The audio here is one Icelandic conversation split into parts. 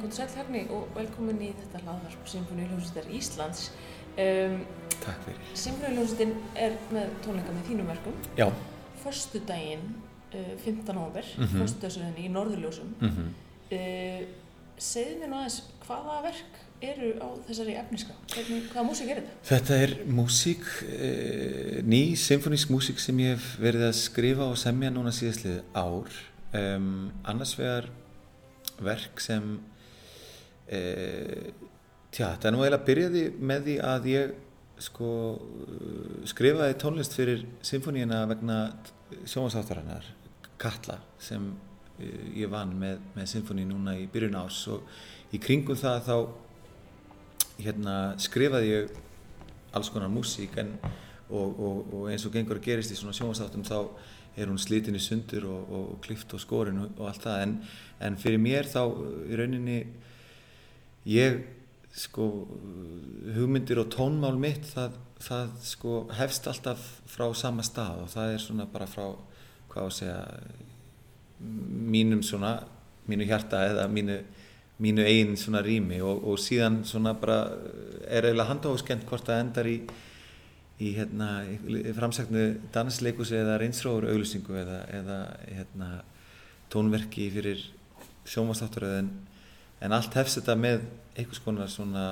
Jæja, góð sæl Hagni og velkomin í þetta hlaðvarp Sinfoníuljónsettar Íslands. Um, Takk fyrir. Sinfoníuljónsettin er með tónleika með þínum verkum. Já. Förstu daginn, uh, 15. november, mm. -hmm. förstu í Norðurljósum. Mm -hmm. Uh, segðu mér nú aðeins, hvaða verk eru á þessari efniska? Hvaða músík er þetta? Þetta er músík, e, ný symfónísk músík sem ég hef verið að skrifa og semja núna síðastlið ár. Um, annars vegar verk sem, e, tja, þetta er nú eiginlega byrjaði með því að ég sko skrifaði tónlist fyrir symfóníuna vegna sjónvasáttarinnar, Katla, sem e, ég vann með, með symfóní núna í byrjun árs. Og í kringum það þá hérna skrifaði ég alls konar músík en og, og, og eins og gengur að gerist í svona sjónvastáttum þá er hún slitin í sundur og, og, klift og skorin og, allt það. En, en fyrir mér þá í rauninni ég sko hugmyndir og tónmál mitt það, það sko hefst alltaf frá sama stað og það er svona bara frá hvað að segja mínum svona mínu hjarta eða mínu mínu einn svona rými og, og síðan svona bara er eiginlega handahóskend hvort það endar í í hérna framsæknu dansleikusi eða reynsróður auglýsingu eða, eða hérna tónverki fyrir sjónvastáttur en, en allt hefst þetta með einhvers konar svona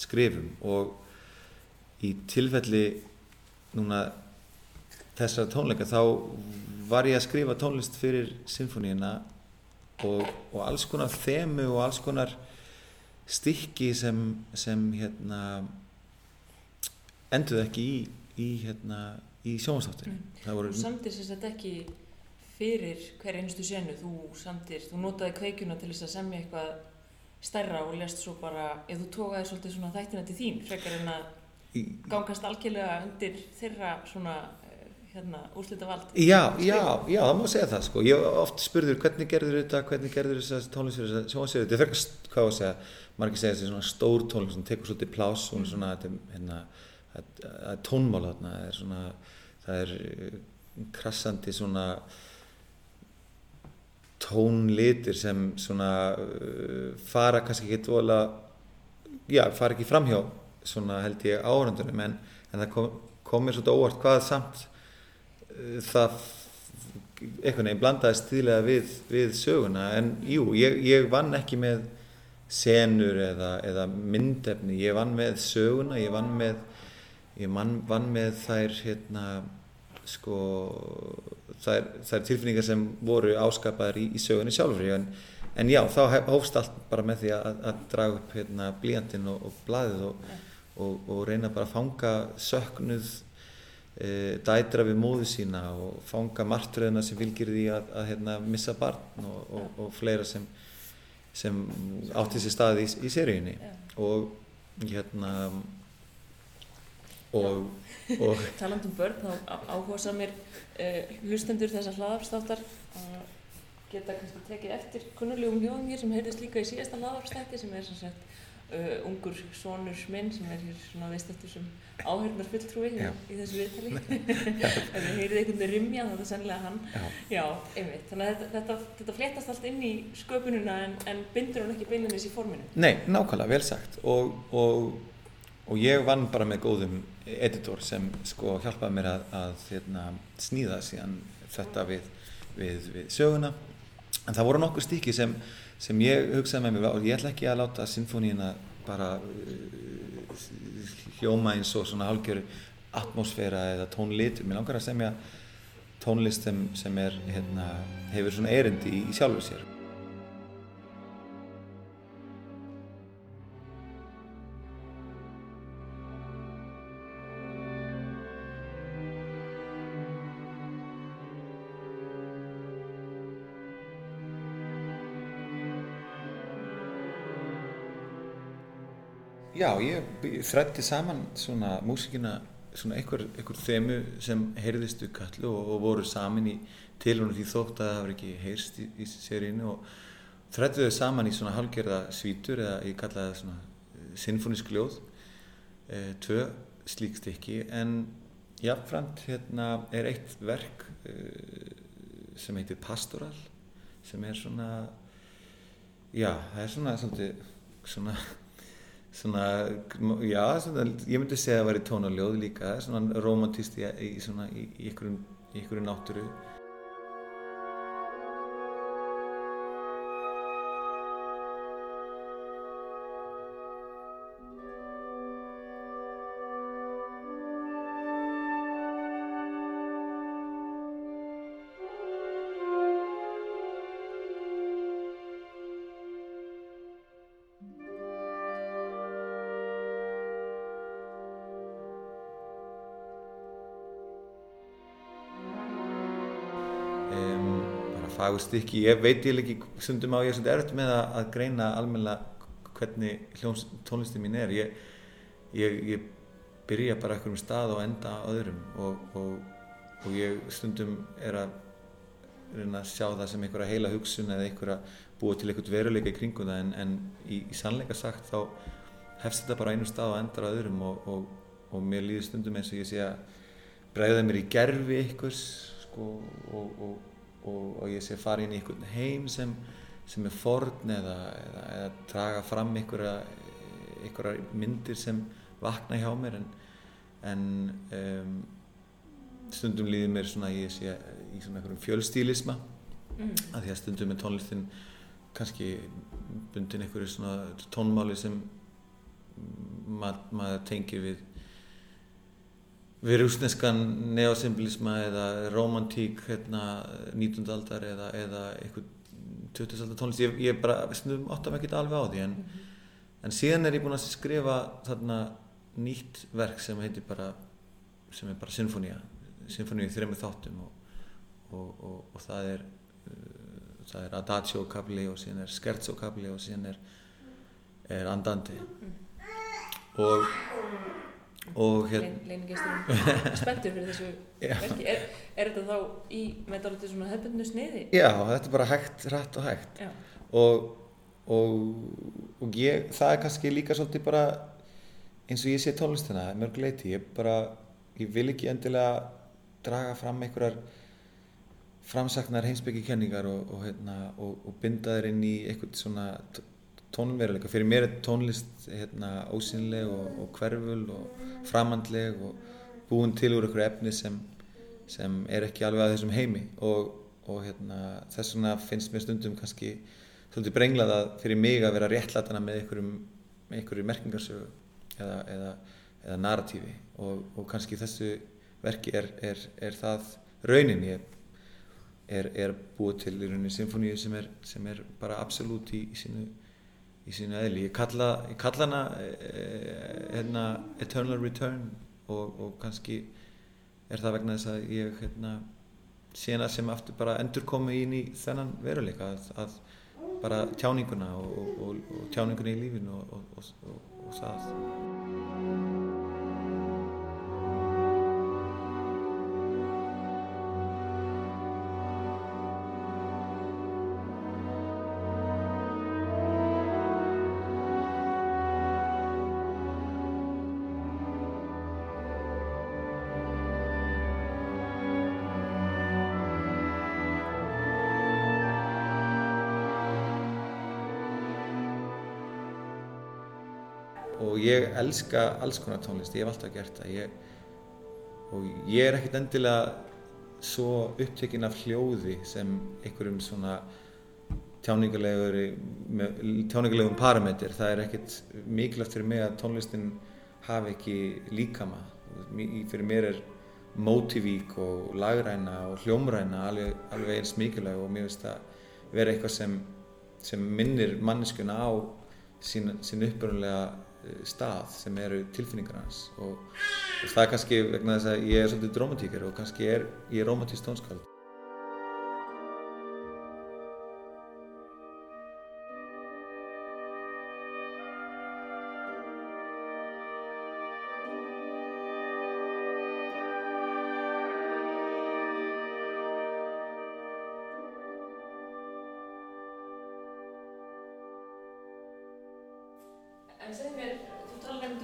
skrifum og í tilfelli núna þessara tónleika þá var ég að skrifa tónlist fyrir symfóníuna og, og alls konar þemu og alls konar stykki sem, sem hérna enduð ekki í, í, hérna, í sjónastáttunum. Mm. Voru... Þú samtir sér þetta ekki fyrir hver einustu senu, þú samtir, þú notaði kveikjuna til þess að semja eitthvað stærra og lest svo bara, eða þú tókaði svolítið svona þættina til þín, frekar en að gangast algjörlega undir þeirra svona hérna, úrslita vald já, já, já, það má segja það sko. ég oft spurður hvernig gerður þetta hvernig gerður þess að tónlist fyrir þess að sjónastöðu þetta er frekar, hvað að segja, margir segja þessi svona stór tónlist sem tekur svolítið plás og svona, þetta er hérna, það er tónmál þarna, það er svona það er krassandi svona tónlitir sem svona uh, fara kannski ekki dvola já, fara ekki framhjá svona held ég áhörundunum en, en það kom, kom mér svolítið óvart hvað samt það einhvern veginn blandaði stílega við, við söguna. En jú, ég, ég vann ekki með senur eða, eða myndefni, ég vann með söguna, ég vann með ég vann, vann með þær hérna sko þær, þær tilfinningar sem voru áskapaðar í, í sögunni sjálfur en, en já, þá hófst allt bara með því að, að draga upp hérna blíjandin og, og blaðið og, og, og reyna bara að fanga söknuð e, dætra við móðu sína og fanga martröðina sem fylgir því að, að hérna, missa barn og fleira sem, sem átti sér staði í, í seríunni. Og hérna og taland um börn þá áhuga samir uh, hlustendur þessar hlaðarstáttar að geta kannski tekið eftir kunnulegum hljóðum hér sem heyrðist líka í síðasta hlaðarstætti sem er sem sagt uh, ungur sonur minn sem er hér svona veist eftir sem áhörnar fulltrúi í, í þessu viðtali. Ef þið heyrið einhvern veginn rimja þá er það sennilega hann. Já, Já einmitt, þannig að þetta, þetta, þetta fléttast allt inn í sköpununa en, en bindur hann ekki beilinnis í forminu? Nei, nákvæmlega, vel sagt. Og, og, og ég vann bara með góðum editor sem sko hjálpaði mér að, að hérna, sníða síðan þetta við, við, við söguna. En það voru nokkur stíki sem, sem ég hugsaði með mér og ég ætla ekki að láta sinfoníina bara uh, hljóma eins og svona hálgjör atmosféra eða tónlitur mér langar að semja tónlist sem, sem er, hérna, hefur svona erindi í, í sjálfur sér Já, ég þrætti saman svona músikina, svona einhver, einhver þemu sem heyrðistu kallu og, og voru saman í tilhörnu því þótt að það var ekki heyrst í, í seríinu og þrætti þau saman í svona halgerða svítur eða ég kallaði það svona sinfonísk ljóð, e, tvö slík stykki. En jáfnframt hérna er eitt verk e, sem heitir Pastoral sem er svona já, það er svona svolítið svona svona, já, svona, ég myndi segja að það væri tónaljóð líka, svona romantíst í, í, í, í ykkur náttúru fagur stykki, ég veit ég ekki sundum á ég er svolítið erft með að, að greina almenna hvernig hljóns, tónlistin mín er. Ég, ég, ég byrja bara ekkur um stað og enda öðrum og, og, og ég stundum er að reyna að sjá það sem einhverja heila hugsun eða einhverja búa til einhvert veruleika í kringum það. En, en í, í sannleika sagt þá hefst þetta bara einu stað og endar öðrum og, og mér líður stundum eins og ég sé að bregða mér í gerfi einhvers sko, og og, og ég sé fara inn í einhvern heim sem, sem er forn eða, eða, eða draga fram einhverja, einhverja myndir sem vakna hjá mér en, en um, stundum líður mér svona ég sé í svona einhverjum fjölstílisma mm. að því að stundum er tónlistin kannski bundin einhverju svona tónmáli sem mað, maður tengir við við rúsneskan neosymbolisma eða romantík hérna 19. aldar eða, eða eitthvað 20. aldar tónlist ég, ég bara snum átt af ekkert alveg á því en, mm -hmm. en síðan er ég búin að skrifa þarna nýtt verk sem heitir bara sem er bara sinfoníja sinfoníu í þrejum þáttum og, og, og, og það er uh, það er adagio kabli og síðan er scherzo kabli og síðan er, er andandi mm. og og hérna spenntur fyrir þessu verki. Er, er þetta þá í með þetta svona hefðbundnu sniði? Já, þetta er bara hægt, rætt og hægt. Og, og, og ég, það er kannski líka svolítið bara eins og ég sé tónlistina mörguleiti, ég bara ég vil ekki endilega draga fram einhverjar framsaknar heimsbyggjikenningar og, og hérna, binda þeir inn í eitthvað svona tónveruleika. Fyrir mér er tónlist hérna, ósynleg og, og hverful og framhandleg og búin til úr einhverju efni sem, sem er ekki alveg að þessum heimi. Og, og hérna, þess vegna finnst mér stundum kannski svolítið brenglað að fyrir mig að vera réttlatana með einhverjum, einhverju merkingarsögu eða, eða, eða narratífi. Og, og kannski þessu verki er, er, er það raunin. Ég er, er búið til í rauninni symfóníu sem, sem er bara absolutt í, í sínu í sínu eðli. Ég kalla, ég kalla hana eh, hérna, Eternal Return og, og kannski er það vegna þess að ég hérna, sé hana sem aftur bara endur komið inn í þennan veruleika að, að bara tjáninguna og, og, og tjáninguna í lífinu og það. Ég elska alls konar tónlist, ég hef alltaf gert það ég, og ég er ekkert endilega svo upptekinn af hljóði sem einhverjum svona tjáningulegum parameter, það er ekkert mikilvægt fyrir mig að tónlistin hafi ekki líkama. Fyrir mér er mótivík og lagræna og hljómræna alveg, alveg eins mikilvæg og mér finnst það vera eitthvað sem, sem minnir manneskuna á sín, sín uppröðulega stað sem eru tilfinningar hans. Og, og það er kannski vegna þess að ég er svolítið drómatíker og kannski er ég romantísk tónskald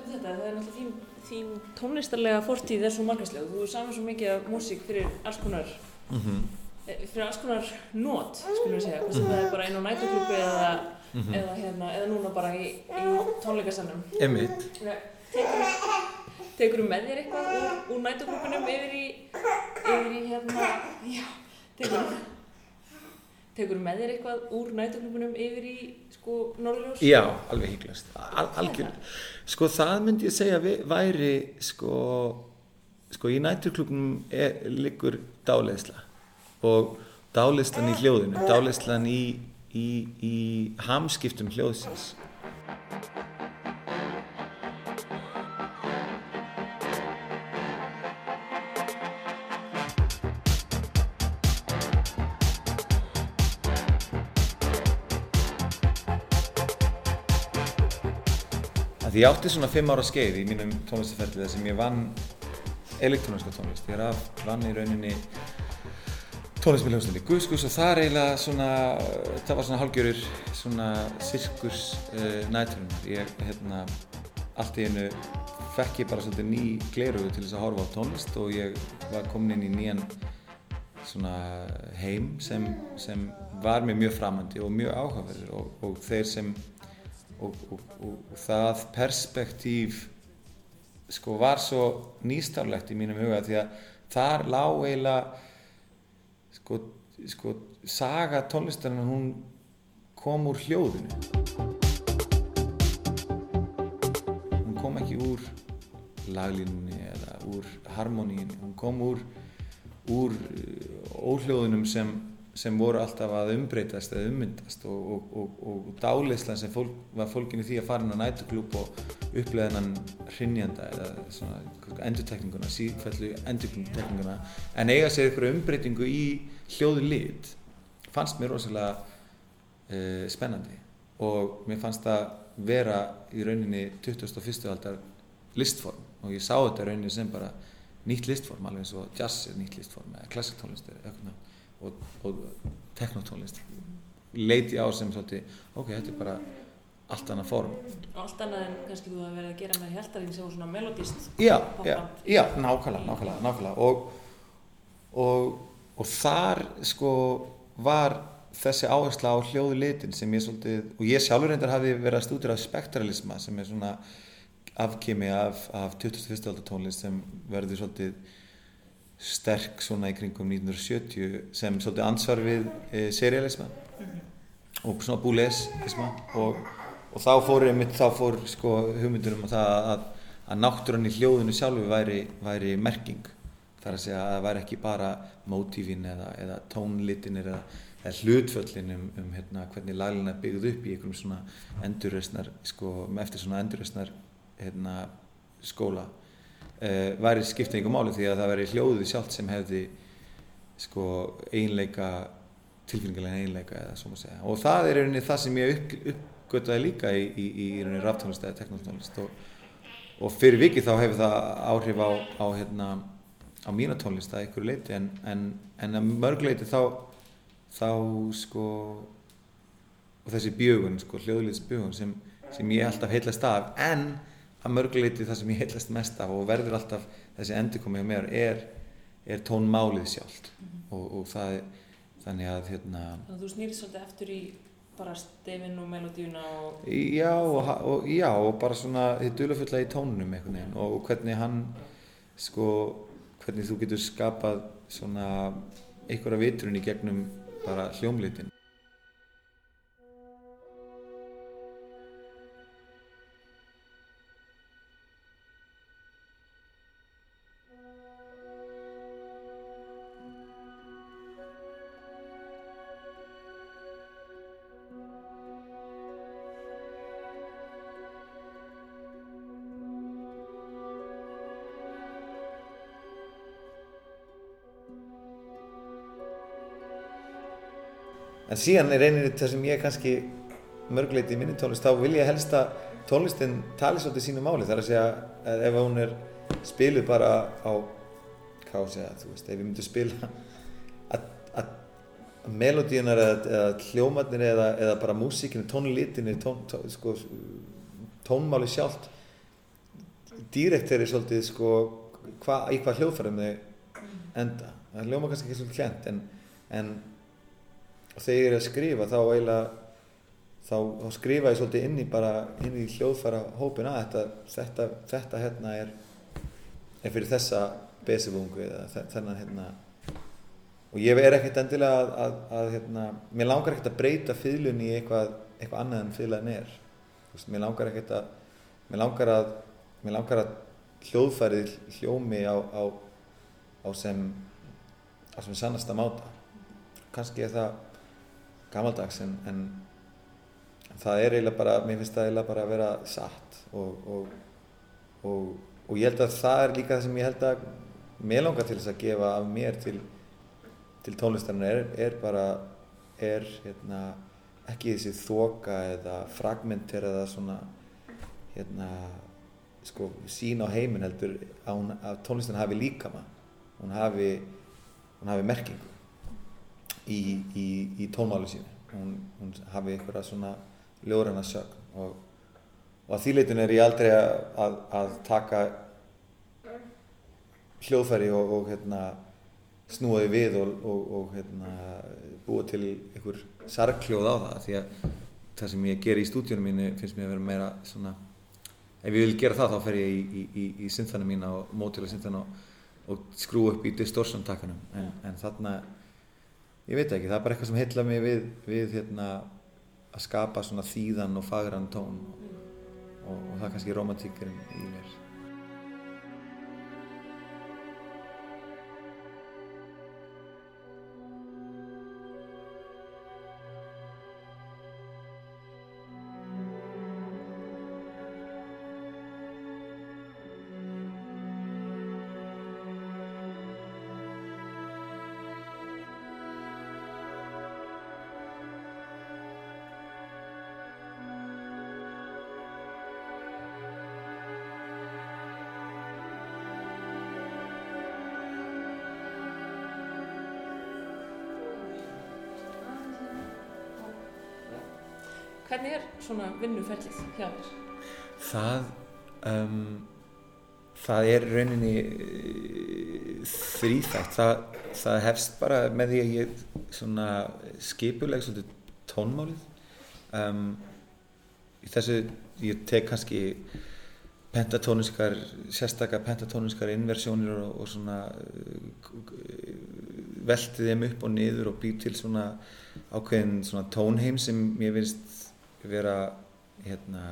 tónlistarlega fortíð er svo margæslega þú er saman svo mikið af músík fyrir alls konar mm -hmm. fyrir alls konar nót, skulum við segja, hvort sem það er bara inn á nætuklúpi eða, Mhm. eða, hérna, eða núna bara í, í tónleikasannum. Einmitt. Tekur þú með þér eitthvað úr, úr nætuklúpinum yfir í, yfir í hérna, já, tekur þú með þér eitthvað úr nætuklúpinum yfir í, sko, Norðurljós? Já, alveg híklast. Al algjör. Sko það myndi ég segja væri sko, sko í næturklubnum er, liggur dáleysla og dáleyslan í hljóðinu, dáleyslan í, í, í hamskiptum hljóðsins. Að ég átti svona fimm ára skeið í mínum tónlistaferðli þar sem ég vann elektróniska tónlist. Ég er af, vann í rauninni tónlist með hljómsnöndi Guðskus og það er eiginlega svona, það var svona hálgjörur svona sirkus uh, næturinnar. Ég, hérna, allt í einu fekk ég bara svolítið ný glerugu til þess að horfa á tónlist og ég var komin inn í nýjan svona heim sem, sem var mér mjög framandi og mjög áhugaverður og, og þeir sem og, og, og, það perspektíf sko var svo nýstárlegt í mínum huga því að þar lág eiginlega sko, sko saga tónlistarinn hún kom úr hljóðinu. Hún kom ekki úr laglínunni eða úr harmoníinu hún kom úr úr uh, óhljóðunum sem sem voru alltaf að umbreytast eða ummyndast og, og, og, og dáleyslan sem fólk, var fólkinu því að fara inn á nætuklúp og upplega þennan hrinnjanda eða endurtekninguna, sífellu endurtekninguna en eiga sér ykkur umbreytingu í hljóðu lit fannst mér rosalega uh, spennandi og mér fannst það vera í rauninni 21. aldar listform og ég sá þetta rauninni sem bara nýtt listform alveg eins og jazz er nýtt listform eða klassiktónlist er eitthvað og, og teknotónlist leiti á sem svolítið ok, þetta er bara allt annað form allt annað en kannski þú að vera að gera með hjæltarinn sem var svona melodist. já, já, já, nákvæmlega, nákvæmlega, nákvæmlega. Og, og, og þar sko var þessi áhersla á hljóðu litin sem ég svolítið, og ég sjálfur reyndar hafi verið að stúdira spektralisma sem er svona afkimi af, af 21. aldar tónlist sem verður svolítið sterk svona í kringum 1970 sem svolítið ansvar við e, serialisma og svona búlesisma og, og þá fór einmitt, þá fór sko hugmyndunum um það að, að náttúrann í hljóðinu sjálfu væri, væri merking. Þar að segja að það væri ekki bara mótífin eða, eða tónlitinir eða, eða hlutföllin um, um hérna, hvernig laglina er byggð upp í einhverjum svona endurreysnar sko, eftir svona endurreysnar hérna, skóla uh, væri skipta einhver máli því að það væri hljóðið sjálft sem hefði sko eiginleika tilfinningarlega eiginleika eða svo maður segja. Og það er rauninni það sem ég upp, uppgötaði líka í, í, í rauninni ráftónlist eða teknotónlist og, og fyrir vikið þá hefur það áhrif á, á, hérna, á mína tónlist að einhverju leiti en, en, en að mörg leiti þá þá sko og þessi bjögun, sko, hljóðliðs bjögun sem, sem ég alltaf heillast af. En að mörguleiti það sem ég heillast mest af og verður alltaf þessi endurkomi á mér er, er tónmálið sjálft. Og, og það er þannig að hérna Þannig að þú snýrið svolítið eftir í bara stefin og melodíuna og... já og, og, já, og bara svona þið dulafulla í tónunum einhvern veginn. Og hvernig hann sko, hvernig þú getur skapað svona einhverja vitrun í gegnum bara hljómlitin En síðan er einnig það sem ég kannski mörgleiti í minni tónlist, þá vil ég helst að tónlistin tali svolítið sínu máli. Það er að segja að ef hún er spiluð bara á, hvað á að segja, þú veist, ef ég myndi spila að, melodíunar eða, eða hljómatnir eða, eða bara músíkinu, tónlitinni, tón, tón, sko, tónmáli sjálft, dýrekt er svolítið sko, hva, í hvað hljóðfærum þau enda. Það hljóma kannski ekki svolítið klent en en þegar ég er að skrifa þá eiginlega þá, þá skrifa ég svolítið inn í bara inn í hljóðfæra hópina þetta, þetta, þetta hérna er er fyrir þessa besivungu eða þennan hérna. Og ég er ekkert endilega að, að, að hérna, mér langar ekkert að breyta fylun í eitthvað, eitthvað annað en fylun er. Veist, mér langar ekkert að mér langar að, mér langar að hljóðfærið hljómi á, á, á sem á sem sannasta máta. Kannski er það gammaldags en, en það er eiginlega bara, mér finnst það eiginlega bara að vera satt og, og, og, og ég held að það er líka það sem ég held að mér langar til þess að gefa af mér til, til tónlistarinn er, er bara, er hérna, ekki þessi þoka eða fragmentir eða svona hérna, sko, sín á heiminn heldur að, hún, að tónlistarinn hafi líkama, hún hafi, hún hafi merkingu í, í, í tónmálu sínu, hún, hún hafi eitthvað svona ljóðræna sögn og, og að þýleitun er ég aldrei að, að, taka hljóðfæri og, og hérna, snúaði við og, og hérna, búa til einhver sarkljóð á það. Því að það sem ég ger í stúdíunum mínu finnst mér að vera meira svona ef ég vil gera það þá fer ég í, í, í, í synþana mína og mótila synþana og skrú upp í distortion takkanum en, en þarna ég veit ekki, það er bara eitthvað sem heitla mig við, við hérna að skapa svona þýðan og fagran tón og, og, það er kannski romantíkurinn í mér. Hvernig er svona vinnuferlið hjá þér? Það, um, það er rauninni uh, þrýþægt. Það, það hefst bara með því að ég skipuleg tónmálið. Um, þessu, ég tek kannski pentatóniskar, sérstakar pentatóniskar inversjónir og, og svona uh, veltið þeim upp og niður og býr til svona ákveðin svona tónheim sem ég finnst vera hérna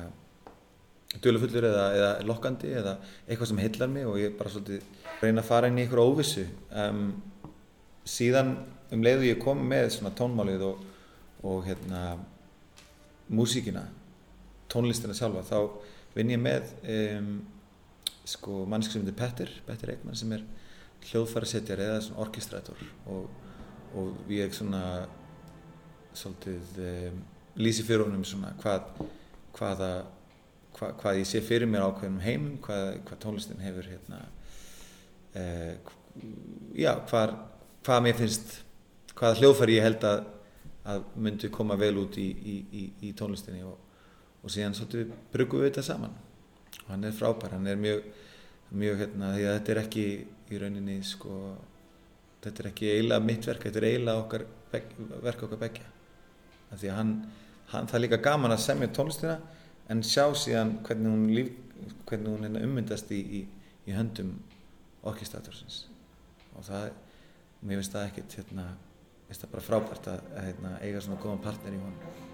dölufullur eða, eða lokkandi eða eitthvað sem heillar mig og ég bara svolítið reyna að fara inn í ykkur óvissu. Um, síðan um leiðu ég kom með svona tónmálið og, og hérna músíkina tónlistina sjálfa þá vinn ég með um, sko mannsk sem heitir Petter Petter Ekman sem er hljóðfærasetjar eða svona orkestrætor og, og ég er svona svolítið um, lýsi fyrir honum svona hvað, hvaða, hvað, hvað ég sé fyrir mér ákveðnum heimum, hvað, hvað tónlistin hefur hérna, eh, já, hvað, hvað mér finnst, hvaða hljóðfæri ég held að, að myndi koma vel út í, í, í, tónlistinni og, og síðan svolítið brugum við þetta saman. Og hann er frábær, hann er mjög, mjög hérna, því að þetta er ekki í rauninni sko, þetta er ekki eiginlega mitt verk, þetta er eiginlega verk okkar begja, því að hann hann, það er líka gaman að semja tónlistina en sjá síðan hvernig hún, líf, hvernig hún hérna ummyndast í, í, í höndum orkestatorsins og það, mér finnst það ekkert hérna, finnst það bara frábært að, að hérna, eiga svona góðan partner í honum